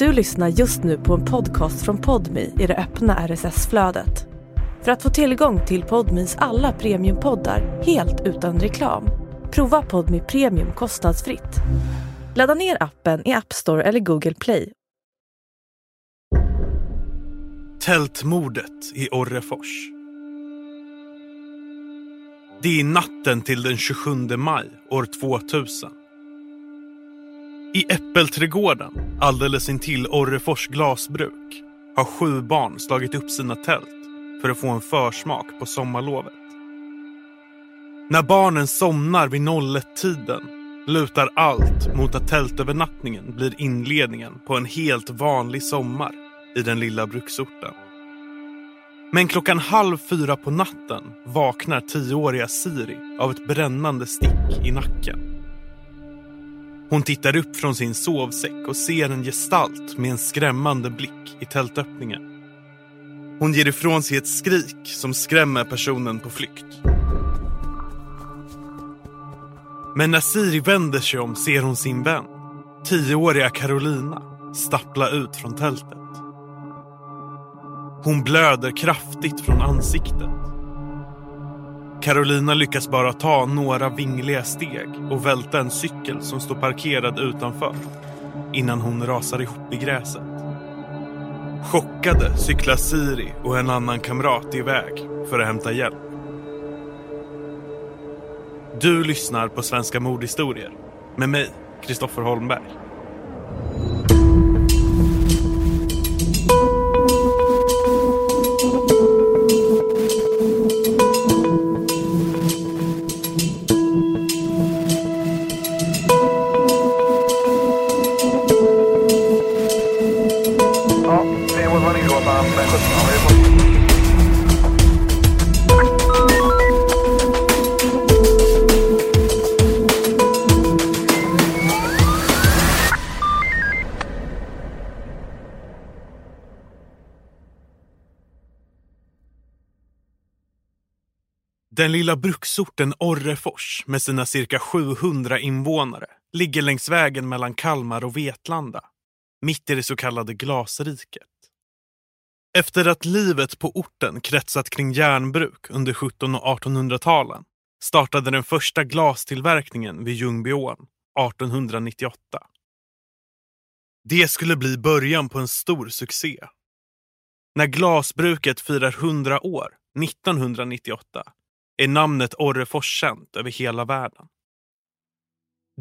Du lyssnar just nu på en podcast från Podmi i det öppna RSS-flödet. För att få tillgång till Podmis alla premiumpoddar helt utan reklam, prova Podmi Premium kostnadsfritt. Ladda ner appen i App Store eller Google Play. Tältmordet i Orrefors. Det är natten till den 27 maj år 2000. I Äppelträdgården, alldeles intill Orrefors glasbruk, har sju barn slagit upp sina tält för att få en försmak på sommarlovet. När barnen somnar vid 01-tiden lutar allt mot att tältövernattningen blir inledningen på en helt vanlig sommar i den lilla bruksorten. Men klockan halv fyra på natten vaknar tioåriga Siri av ett brännande stick i nacken. Hon tittar upp från sin sovsäck och ser en gestalt med en skrämmande blick i tältöppningen. Hon ger ifrån sig ett skrik som skrämmer personen på flykt. Men när Siri vänder sig om ser hon sin vän, tioåriga Carolina, stappla ut från tältet. Hon blöder kraftigt från ansiktet. Carolina lyckas bara ta några vingliga steg och välta en cykel som står parkerad utanför innan hon rasar ihop i gräset. Chockade cyklar Siri och en annan kamrat iväg för att hämta hjälp. Du lyssnar på Svenska mordhistorier med mig, Kristoffer Holmberg. Lilla bruksorten Orrefors med sina cirka 700 invånare ligger längs vägen mellan Kalmar och Vetlanda, mitt i det så kallade glasriket. Efter att livet på orten kretsat kring järnbruk under 1700 och 1800-talen startade den första glastillverkningen vid Ljungbyån 1898. Det skulle bli början på en stor succé. När glasbruket firar 100 år, 1998, är namnet Orrefors känt över hela världen.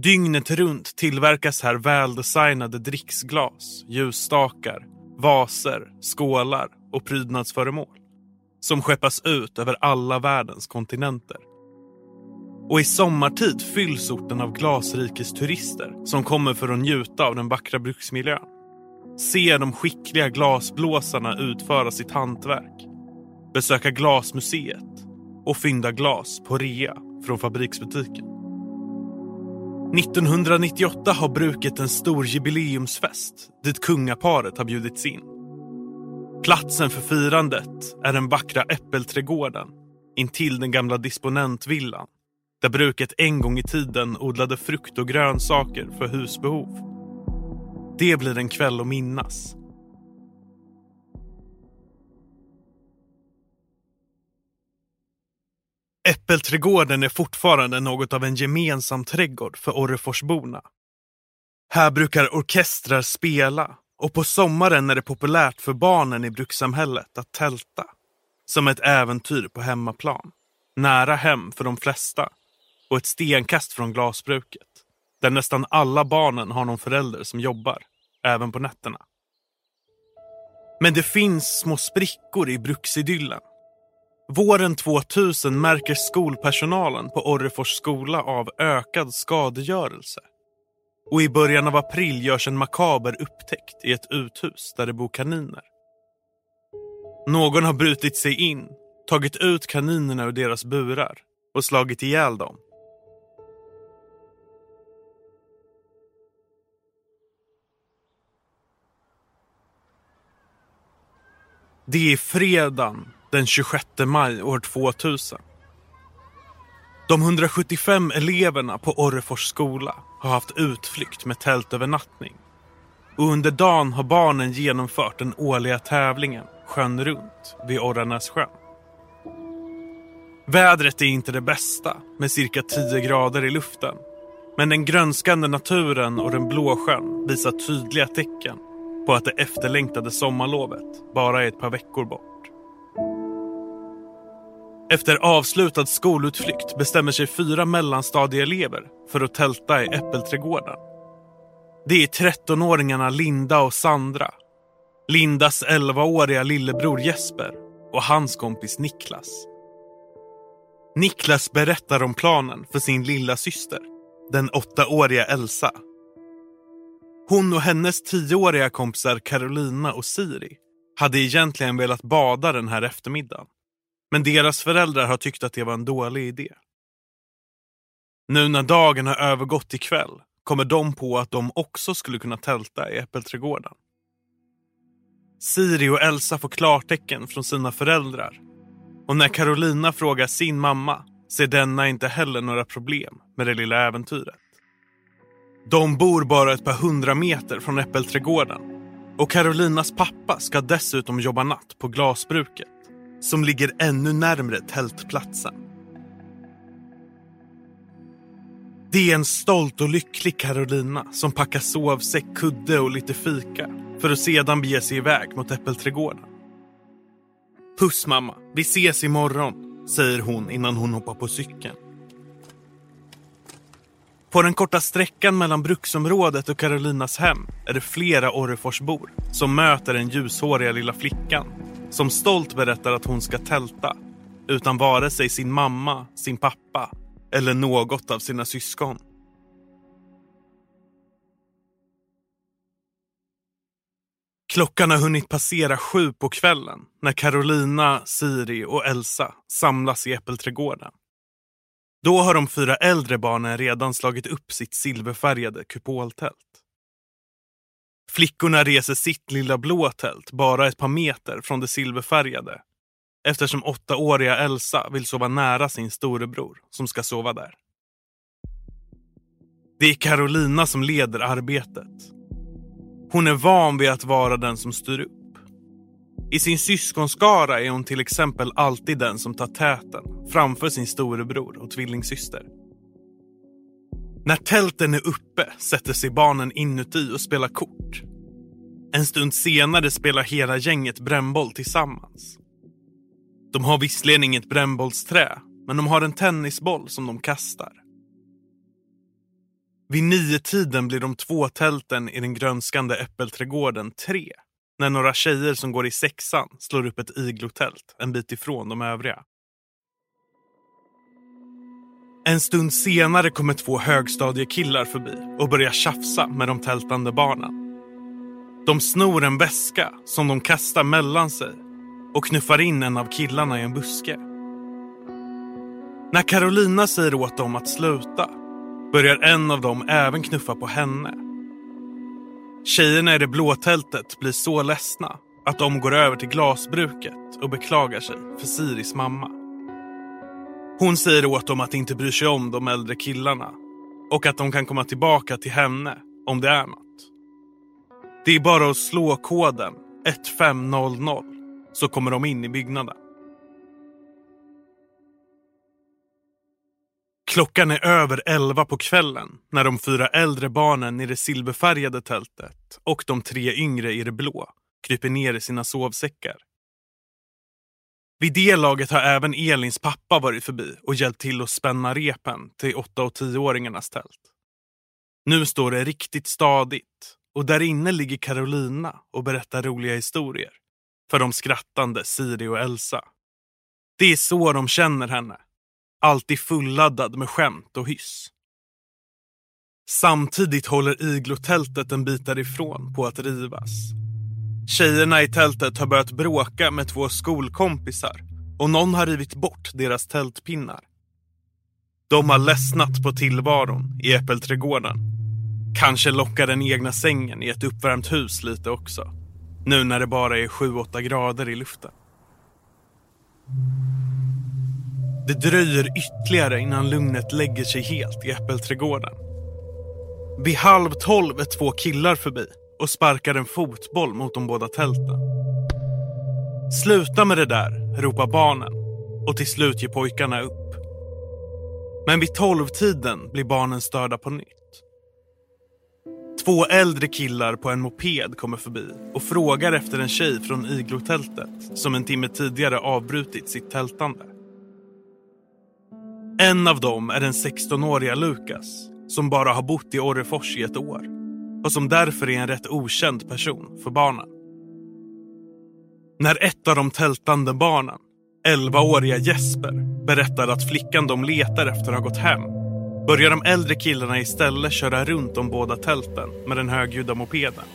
Dygnet runt tillverkas här väldesignade dricksglas, ljusstakar, vaser, skålar och prydnadsföremål som skeppas ut över alla världens kontinenter. Och i sommartid fylls orten av glasrikes turister som kommer för att njuta av den vackra bruksmiljön. Se de skickliga glasblåsarna utföra sitt hantverk. Besöka glasmuseet och fynda glas på rea från fabriksbutiken. 1998 har bruket en stor jubileumsfest dit kungaparet har bjudits in. Platsen för firandet är den vackra Äppelträdgården intill den gamla disponentvillan där bruket en gång i tiden odlade frukt och grönsaker för husbehov. Det blir en kväll att minnas. Äppelträdgården är fortfarande något av en gemensam trädgård för Orreforsborna. Här brukar orkestrar spela och på sommaren är det populärt för barnen i brukssamhället att tälta. Som ett äventyr på hemmaplan. Nära hem för de flesta och ett stenkast från glasbruket. Där nästan alla barnen har någon förälder som jobbar, även på nätterna. Men det finns små sprickor i bruksidyllen. Våren 2000 märker skolpersonalen på Orrefors skola av ökad skadegörelse. Och i början av april görs en makaber upptäckt i ett uthus där det bor kaniner. Någon har brutit sig in, tagit ut kaninerna ur deras burar och slagit ihjäl dem. Det är fredagen den 26 maj år 2000. De 175 eleverna på Orrefors skola har haft utflykt med tältövernattning. och under dagen har barnen genomfört den årliga tävlingen Sjön runt vid Orranässjön. Vädret är inte det bästa med cirka 10 grader i luften. Men den grönskande naturen och den blå sjön visar tydliga tecken på att det efterlängtade sommarlovet bara är ett par veckor bort. Efter avslutad skolutflykt bestämmer sig fyra mellanstadieelever för att tälta i Äppelträdgården. Det är 13-åringarna Linda och Sandra. Lindas 11-åriga lillebror Jesper och hans kompis Niklas. Niklas berättar om planen för sin lilla syster, den åttaåriga Elsa. Hon och hennes 10-åriga kompisar Carolina och Siri hade egentligen velat bada den här eftermiddagen. Men deras föräldrar har tyckt att det var en dålig idé. Nu när dagen har övergått till kväll kommer de på att de också skulle kunna tälta i Äppelträdgården. Siri och Elsa får klartecken från sina föräldrar och när Carolina frågar sin mamma ser denna inte heller några problem med det lilla äventyret. De bor bara ett par hundra meter från Äppelträdgården och Carolinas pappa ska dessutom jobba natt på glasbruket som ligger ännu närmre tältplatsen. Det är en stolt och lycklig Carolina som packar sovsäck, kudde och lite fika för att sedan bege sig iväg mot Äppelträdgården. Puss mamma, vi ses imorgon, säger hon innan hon hoppar på cykeln. På den korta sträckan mellan bruksområdet och Carolinas hem är det flera Orreforsbor som möter den ljushåriga lilla flickan som stolt berättar att hon ska tälta utan vare sig sin mamma, sin pappa eller något av sina syskon. Klockan har hunnit passera sju på kvällen när Carolina, Siri och Elsa samlas i Äppelträdgården. Då har de fyra äldre barnen redan slagit upp sitt silverfärgade kupoltält. Flickorna reser sitt lilla blå tält bara ett par meter från det silverfärgade eftersom åttaåriga Elsa vill sova nära sin storebror som ska sova där. Det är Carolina som leder arbetet. Hon är van vid att vara den som styr upp. I sin syskonskara är hon till exempel alltid den som tar täten framför sin storebror och tvillingsyster. När tälten är uppe sätter sig barnen inuti och spelar kort. En stund senare spelar hela gänget brännboll tillsammans. De har visserligen inget brännbollsträ, men de har en tennisboll som de kastar. Vid nio tiden blir de två tälten i den grönskande äppelträdgården tre när några tjejer som går i sexan slår upp ett iglotält en bit ifrån de övriga. En stund senare kommer två högstadiekillar förbi och börjar tjafsa med de tältande barnen. De snor en väska som de kastar mellan sig och knuffar in en av killarna i en buske. När Carolina säger åt dem att sluta börjar en av dem även knuffa på henne. Tjejerna i det blå tältet blir så ledsna att de går över till glasbruket och beklagar sig för Siris mamma. Hon säger åt dem att inte bry sig om de äldre killarna och att de kan komma tillbaka till henne om det är något. Det är bara att slå koden 1500 så kommer de in i byggnaden. Klockan är över elva på kvällen när de fyra äldre barnen i det silverfärgade tältet och de tre yngre i det blå kryper ner i sina sovsäckar. Vid det laget har även Elins pappa varit förbi och hjälpt till att spänna repen till åtta och tioåringarnas tält. Nu står det riktigt stadigt och där inne ligger Carolina och berättar roliga historier för de skrattande Siri och Elsa. Det är så de känner henne. Alltid fulladdad med skämt och hyss. Samtidigt håller iglotältet en bit därifrån på att rivas. Tjejerna i tältet har börjat bråka med två skolkompisar och någon har rivit bort deras tältpinnar. De har ledsnat på tillvaron i Äppelträdgården. Kanske lockar den egna sängen i ett uppvärmt hus lite också. Nu när det bara är 7-8 grader i luften. Det dröjer ytterligare innan lugnet lägger sig helt i Äppelträdgården. Vid halv tolv är två killar förbi och sparkar en fotboll mot de båda tälten. Sluta med det där, ropar barnen och till slut ger pojkarna upp. Men vid tolvtiden blir barnen störda på nytt. Två äldre killar på en moped kommer förbi och frågar efter en tjej från iglotältet som en timme tidigare avbrutit sitt tältande. En av dem är den 16-åriga Lukas som bara har bott i Orrefors i ett år och som därför är en rätt okänd person för barnen. När ett av de tältande barnen, 11-åriga Jesper, berättar att flickan de letar efter har gått hem börjar de äldre killarna istället köra runt de båda tälten med den högljudda mopeden.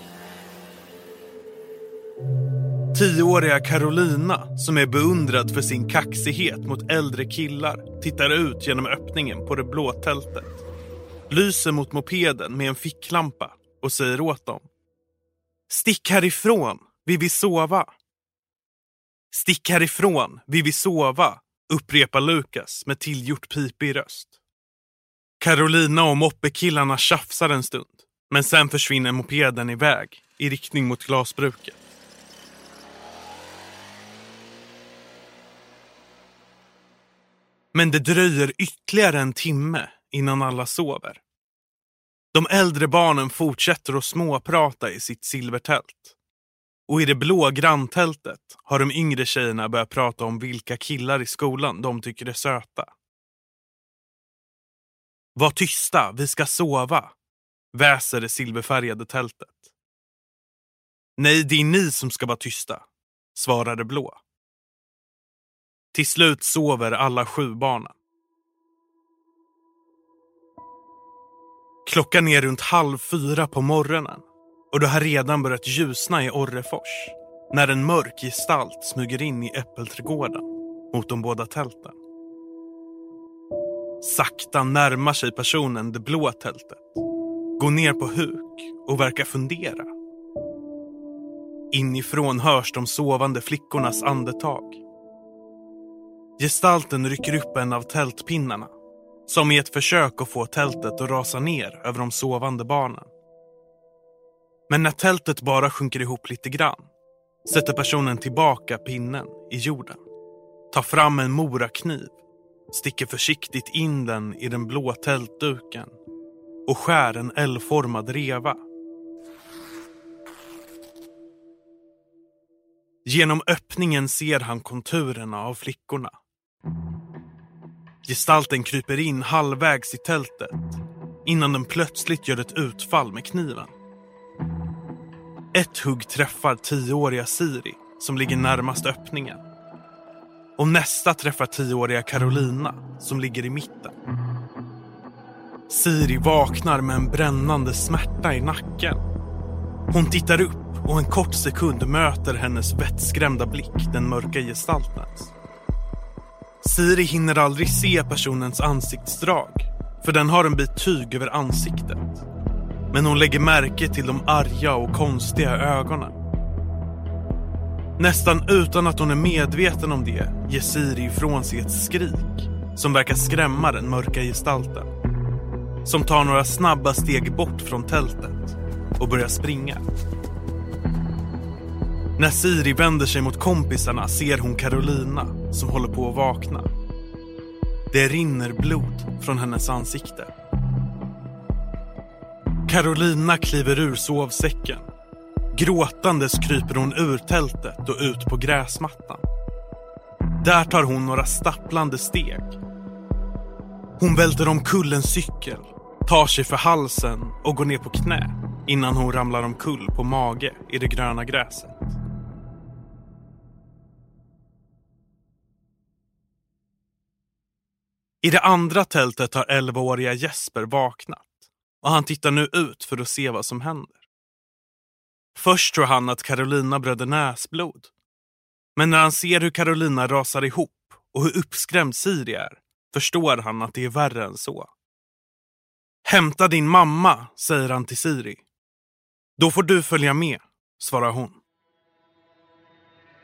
Tioåriga Carolina, som är beundrad för sin kaxighet mot äldre killar, tittar ut genom öppningen på det blå tältet. Lyser mot mopeden med en ficklampa och säger åt dem. Stick härifrån, vi vill sova. Stick härifrån, vi vill sova, upprepar Lukas med tillgjort pipig röst. Carolina och moppekillarna tjafsar en stund, men sen försvinner mopeden iväg i riktning mot glasbruket. Men det dröjer ytterligare en timme innan alla sover. De äldre barnen fortsätter att småprata i sitt silvertält. Och i det blå granntältet har de yngre tjejerna börjat prata om vilka killar i skolan de tycker är söta. Var tysta, vi ska sova, väser det silverfärgade tältet. Nej, det är ni som ska vara tysta, svarar det blå. Till slut sover alla sju barnen. Klockan är runt halv fyra på morgonen och det har redan börjat ljusna i Orrefors när en mörk gestalt smyger in i äppelträdgården mot de båda tälten. Sakta närmar sig personen det blå tältet, går ner på huk och verkar fundera. Inifrån hörs de sovande flickornas andetag. Gestalten rycker upp en av tältpinnarna som i ett försök att få tältet att rasa ner över de sovande barnen. Men när tältet bara sjunker ihop lite grann sätter personen tillbaka pinnen i jorden. Tar fram en morakniv, sticker försiktigt in den i den blå tältduken och skär en L-formad reva. Genom öppningen ser han konturerna av flickorna. Gestalten kryper in halvvägs i tältet innan den plötsligt gör ett utfall med kniven. Ett hugg träffar tioåriga Siri som ligger närmast öppningen. Och nästa träffar tioåriga Carolina som ligger i mitten. Siri vaknar med en brännande smärta i nacken. Hon tittar upp och en kort sekund möter hennes vettskrämda blick den mörka gestaltens. Siri hinner aldrig se personens ansiktsdrag för den har en bit tyg över ansiktet. Men hon lägger märke till de arga och konstiga ögonen. Nästan utan att hon är medveten om det ger Siri ifrån sig ett skrik som verkar skrämma den mörka gestalten. Som tar några snabba steg bort från tältet och börjar springa. När Siri vänder sig mot kompisarna ser hon Carolina som håller på att vakna. Det rinner blod från hennes ansikte. Carolina kliver ur sovsäcken. Gråtandes kryper hon ur tältet och ut på gräsmattan. Där tar hon några stapplande steg. Hon välter omkull en cykel, tar sig för halsen och går ner på knä innan hon ramlar omkull på mage i det gröna gräset. I det andra tältet har 11-åriga Jesper vaknat och han tittar nu ut för att se vad som händer. Först tror han att Carolina bröder näsblod. Men när han ser hur Carolina rasar ihop och hur uppskrämd Siri är förstår han att det är värre än så. Hämta din mamma, säger han till Siri. Då får du följa med, svarar hon.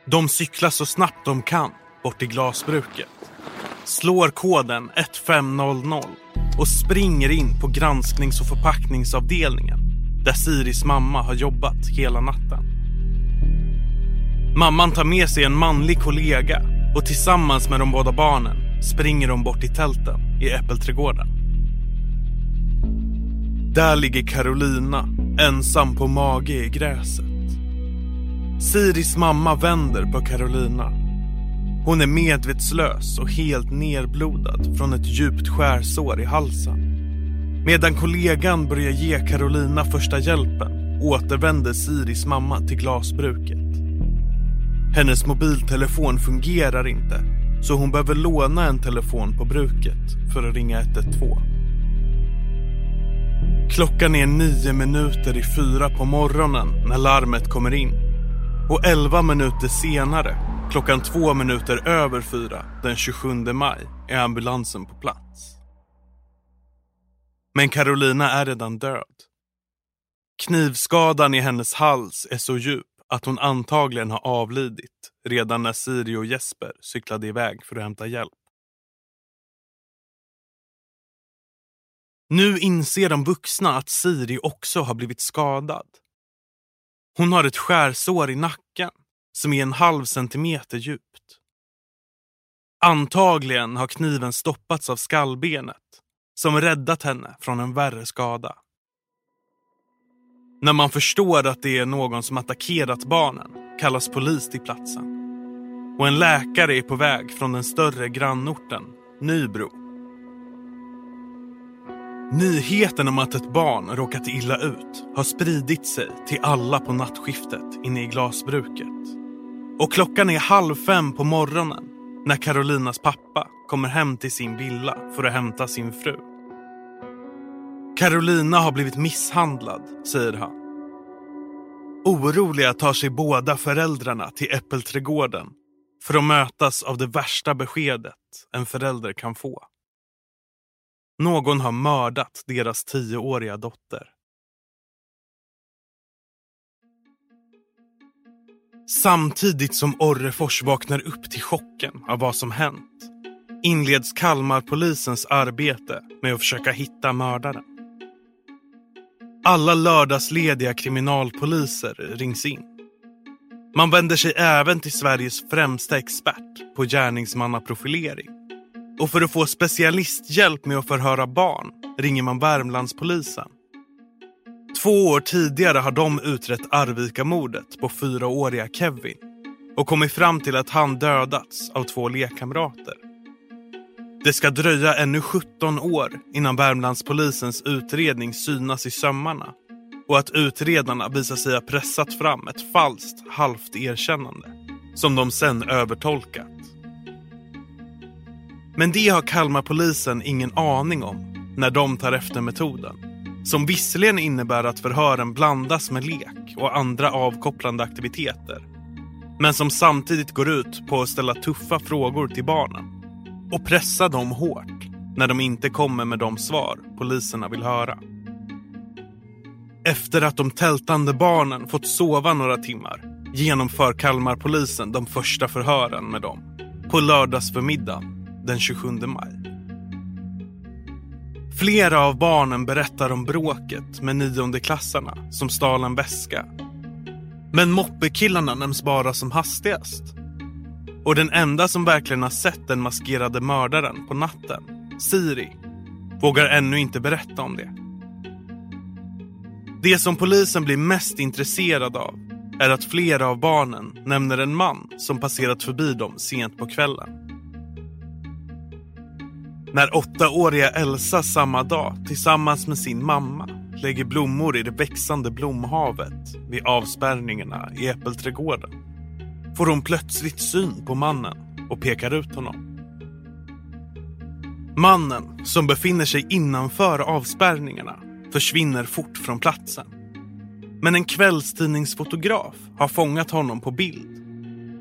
De cyklar så snabbt de kan bort till glasbruket slår koden 1500 och springer in på gransknings och förpackningsavdelningen där Siris mamma har jobbat hela natten. Mamman tar med sig en manlig kollega och tillsammans med de båda barnen springer de bort till tälten i äppelträdgården. Där ligger Carolina ensam på mage i gräset. Siris mamma vänder på Carolina. Hon är medvetslös och helt nerblodad från ett djupt skärsår i halsen. Medan kollegan börjar ge Carolina första hjälpen återvänder Siris mamma till glasbruket. Hennes mobiltelefon fungerar inte så hon behöver låna en telefon på bruket för att ringa 112. Klockan är nio minuter i fyra på morgonen när larmet kommer in. Och elva minuter senare, klockan två minuter över fyra den 27 maj, är ambulansen på plats. Men Carolina är redan död. Knivskadan i hennes hals är så djup att hon antagligen har avlidit redan när Siri och Jesper cyklade iväg för att hämta hjälp. Nu inser de vuxna att Siri också har blivit skadad. Hon har ett skärsår i nacken som är en halv centimeter djupt. Antagligen har kniven stoppats av skallbenet som räddat henne från en värre skada. När man förstår att det är någon som attackerat barnen kallas polis till platsen. Och en läkare är på väg från den större grannorten Nybro. Nyheten om att ett barn råkat illa ut har spridit sig till alla på nattskiftet inne i glasbruket. Och klockan är halv fem på morgonen när Carolinas pappa kommer hem till sin villa för att hämta sin fru. Carolina har blivit misshandlad, säger han. Oroliga tar sig båda föräldrarna till Äppelträdgården för att mötas av det värsta beskedet en förälder kan få. Någon har mördat deras tioåriga dotter. Samtidigt som Orrefors vaknar upp till chocken av vad som hänt inleds Kalmarpolisens arbete med att försöka hitta mördaren. Alla lördagslediga kriminalpoliser rings in. Man vänder sig även till Sveriges främsta expert på gärningsmannaprofilering. Och för att få specialisthjälp med att förhöra barn ringer man Värmlandspolisen. Två år tidigare har de utrett Arvika-mordet på fyraåriga Kevin och kommit fram till att han dödats av två lekkamrater. Det ska dröja ännu 17 år innan Värmlandspolisens utredning synas i sömmarna och att utredarna visar sig ha pressat fram ett falskt halvt erkännande som de sen övertolkat. Men det har Kalmarpolisen ingen aning om när de tar efter metoden. Som visserligen innebär att förhören blandas med lek och andra avkopplande aktiviteter. Men som samtidigt går ut på att ställa tuffa frågor till barnen och pressa dem hårt när de inte kommer med de svar poliserna vill höra. Efter att de tältande barnen fått sova några timmar genomför Kalmarpolisen de första förhören med dem på lördagsförmiddagen den 27 maj. Flera av barnen berättar om bråket med niondeklassarna som stal en väska. Men moppekillarna nämns bara som hastigast. Och den enda som verkligen har sett den maskerade mördaren på natten, Siri, vågar ännu inte berätta om det. Det som polisen blir mest intresserad av är att flera av barnen nämner en man som passerat förbi dem sent på kvällen. När åttaåriga Elsa samma dag tillsammans med sin mamma lägger blommor i det växande blomhavet vid avspärrningarna i Äppelträdgården får hon plötsligt syn på mannen och pekar ut honom. Mannen, som befinner sig innanför avspärrningarna, försvinner fort från platsen. Men en kvällstidningsfotograf har fångat honom på bild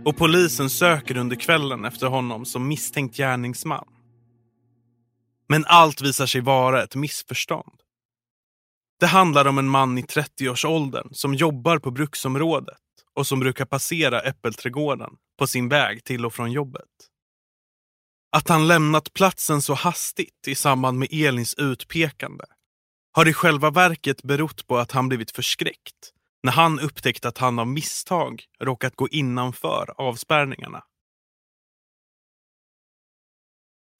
och polisen söker under kvällen efter honom som misstänkt gärningsman. Men allt visar sig vara ett missförstånd. Det handlar om en man i 30-årsåldern som jobbar på bruksområdet och som brukar passera Äppelträdgården på sin väg till och från jobbet. Att han lämnat platsen så hastigt i samband med Elins utpekande har i själva verket berott på att han blivit förskräckt när han upptäckte att han av misstag råkat gå innanför avspärrningarna.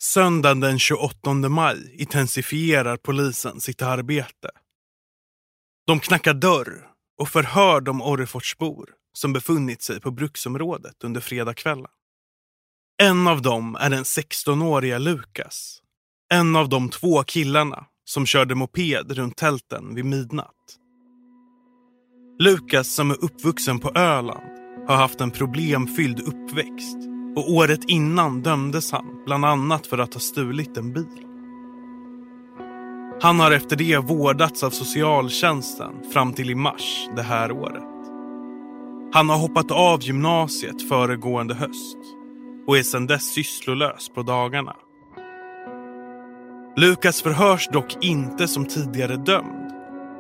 Söndagen den 28 maj intensifierar polisen sitt arbete. De knackar dörr och förhör de Orreforsbor som befunnit sig på bruksområdet under fredagskvällen. En av dem är den 16-åriga Lukas. En av de två killarna som körde moped runt tälten vid midnatt. Lukas som är uppvuxen på Öland har haft en problemfylld uppväxt och året innan dömdes han bland annat för att ha stulit en bil. Han har efter det vårdats av socialtjänsten fram till i mars det här året. Han har hoppat av gymnasiet föregående höst och är sedan dess sysslolös på dagarna. Lukas förhörs dock inte som tidigare dömd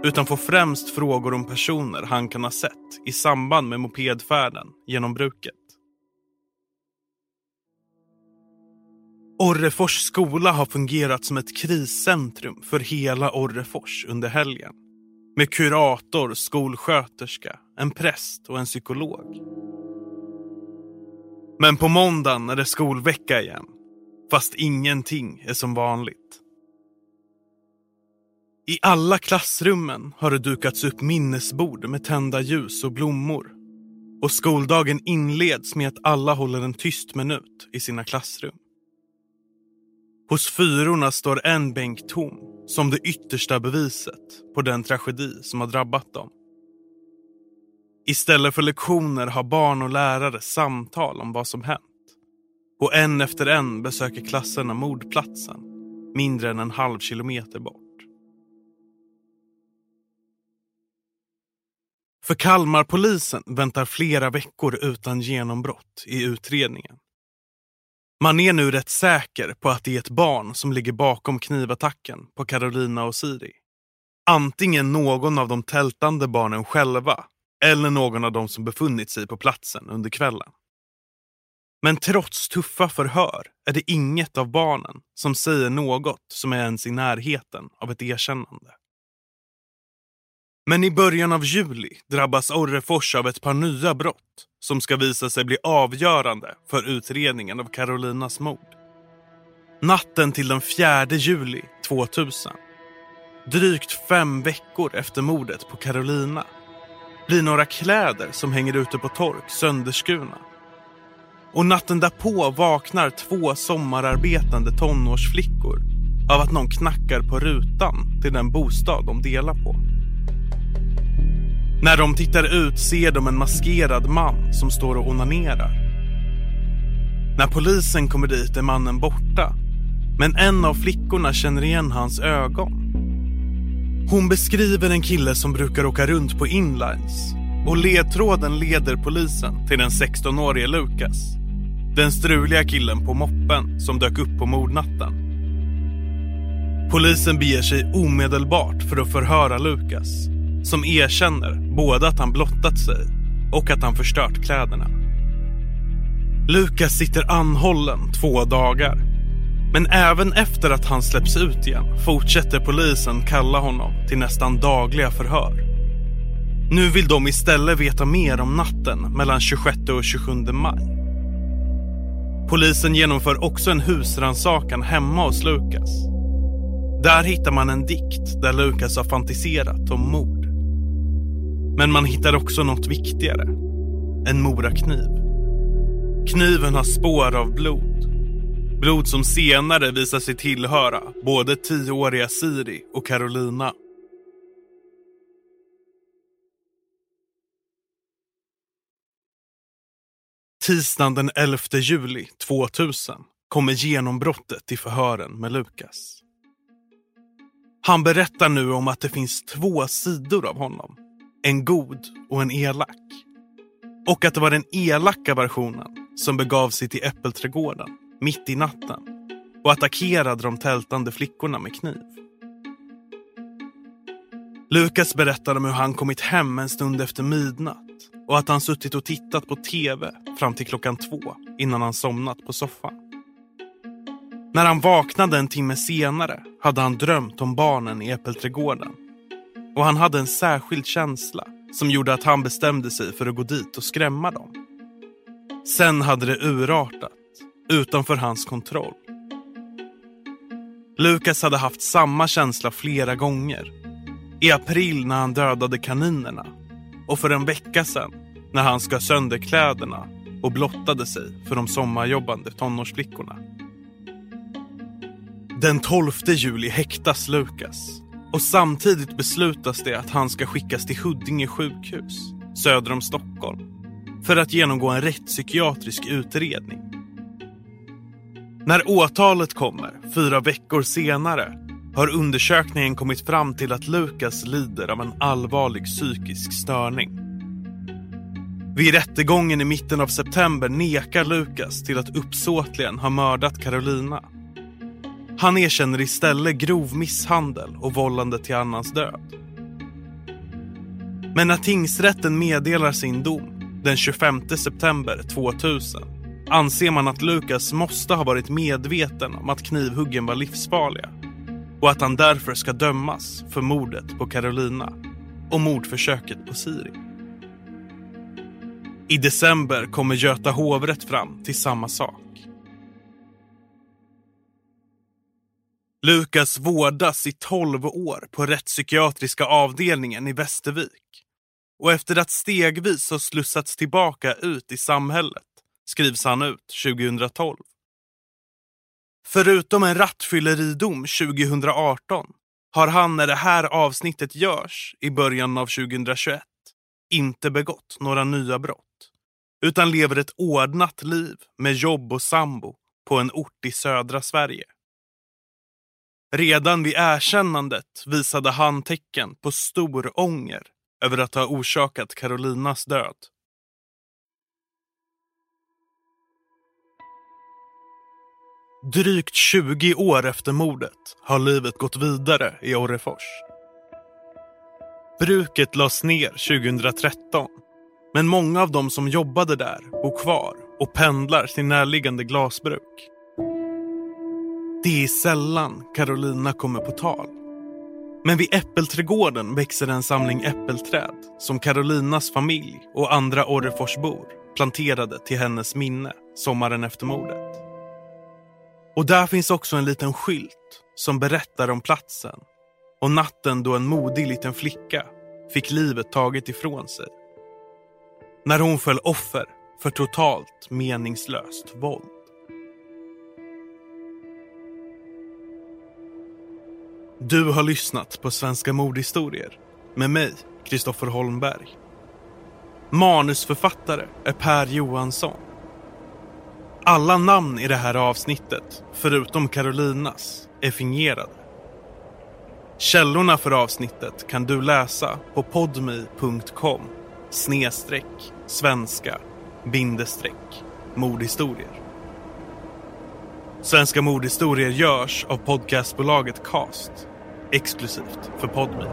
utan får främst frågor om personer han kan ha sett i samband med mopedfärden genom bruket. Orrefors skola har fungerat som ett kriscentrum för hela Orrefors under helgen. Med kurator, skolsköterska, en präst och en psykolog. Men på måndagen är det skolvecka igen. Fast ingenting är som vanligt. I alla klassrummen har det dukats upp minnesbord med tända ljus och blommor. Och skoldagen inleds med att alla håller en tyst minut i sina klassrum. Hos fyrorna står en bänk tom som det yttersta beviset på den tragedi som har drabbat dem. Istället för lektioner har barn och lärare samtal om vad som hänt. Och en efter en besöker klasserna mordplatsen, mindre än en halv kilometer bort. För Kalmarpolisen väntar flera veckor utan genombrott i utredningen. Man är nu rätt säker på att det är ett barn som ligger bakom knivattacken på Carolina och Siri. Antingen någon av de tältande barnen själva eller någon av dem som befunnit sig på platsen under kvällen. Men trots tuffa förhör är det inget av barnen som säger något som är ens i närheten av ett erkännande. Men i början av juli drabbas Orrefors av ett par nya brott som ska visa sig bli avgörande för utredningen av Carolinas mord. Natten till den 4 juli 2000, drygt fem veckor efter mordet på Carolina, blir några kläder som hänger ute på tork sönderskurna. Och natten därpå vaknar två sommararbetande tonårsflickor av att någon knackar på rutan till den bostad de delar på. När de tittar ut ser de en maskerad man som står och onanerar. När polisen kommer dit är mannen borta. Men en av flickorna känner igen hans ögon. Hon beskriver en kille som brukar åka runt på inlines. Och ledtråden leder polisen till den 16-årige Lukas. Den struliga killen på moppen som dök upp på mordnatten. Polisen beger sig omedelbart för att förhöra Lukas som erkänner både att han blottat sig och att han förstört kläderna. Lukas sitter anhållen två dagar. Men även efter att han släpps ut igen fortsätter polisen kalla honom till nästan dagliga förhör. Nu vill de istället veta mer om natten mellan 26 och 27 maj. Polisen genomför också en husrannsakan hemma hos Lukas. Där hittar man en dikt där Lukas har fantiserat om mord. Men man hittar också något viktigare. En morakniv. Kniven har spår av blod. Blod som senare visar sig tillhöra både tioåriga Siri och Carolina. Tisdagen den 11 juli 2000 kommer genombrottet i förhören med Lukas. Han berättar nu om att det finns två sidor av honom en god och en elak. Och att det var den elaka versionen som begav sig till äppelträdgården mitt i natten och attackerade de tältande flickorna med kniv. Lukas berättar om hur han kommit hem en stund efter midnatt och att han suttit och tittat på tv fram till klockan två innan han somnat på soffan. När han vaknade en timme senare hade han drömt om barnen i äppelträdgården. Och han hade en särskild känsla som gjorde att han bestämde sig för att gå dit och skrämma dem. Sen hade det urartat, utanför hans kontroll. Lukas hade haft samma känsla flera gånger. I april när han dödade kaninerna och för en vecka sedan när han skar sönder kläderna och blottade sig för de sommarjobbande tonårsflickorna. Den 12 juli häktas Lukas och samtidigt beslutas det att han ska skickas till Huddinge sjukhus söder om Stockholm för att genomgå en rättspsykiatrisk utredning. När åtalet kommer, fyra veckor senare, har undersökningen kommit fram till att Lukas lider av en allvarlig psykisk störning. Vid rättegången i mitten av september nekar Lukas till att uppsåtligen ha mördat Carolina. Han erkänner istället grov misshandel och vållande till annans död. Men när tingsrätten meddelar sin dom den 25 september 2000 anser man att Lukas måste ha varit medveten om att knivhuggen var livsfarliga och att han därför ska dömas för mordet på Carolina och mordförsöket på Siri. I december kommer Göta hovrätt fram till samma sak. Lukas vårdas i 12 år på rättspsykiatriska avdelningen i Västervik. Och efter att stegvis ha slussats tillbaka ut i samhället skrivs han ut 2012. Förutom en rattfylleridom 2018 har han när det här avsnittet görs i början av 2021 inte begått några nya brott utan lever ett ordnat liv med jobb och sambo på en ort i södra Sverige. Redan vid erkännandet visade han tecken på stor ånger över att ha orsakat Carolinas död. Drygt 20 år efter mordet har livet gått vidare i Orrefors. Bruket lades ner 2013 men många av de som jobbade där bor kvar och pendlar till närliggande glasbruk. Det är sällan Carolina kommer på tal. Men vid äppelträdgården växer en samling äppelträd som Carolinas familj och andra Orreforsbor planterade till hennes minne sommaren efter mordet. Och där finns också en liten skylt som berättar om platsen och natten då en modig liten flicka fick livet taget ifrån sig. När hon föll offer för totalt meningslöst våld. Du har lyssnat på Svenska mordhistorier med mig, Kristoffer Holmberg. Manusförfattare är Per Johansson. Alla namn i det här avsnittet, förutom Carolinas, är fingerade. Källorna för avsnittet kan du läsa på podmi.com snedstreck svenska bindestreck mordhistorier. Svenska mordhistorier görs av podcastbolaget Cast exklusivt för Podme.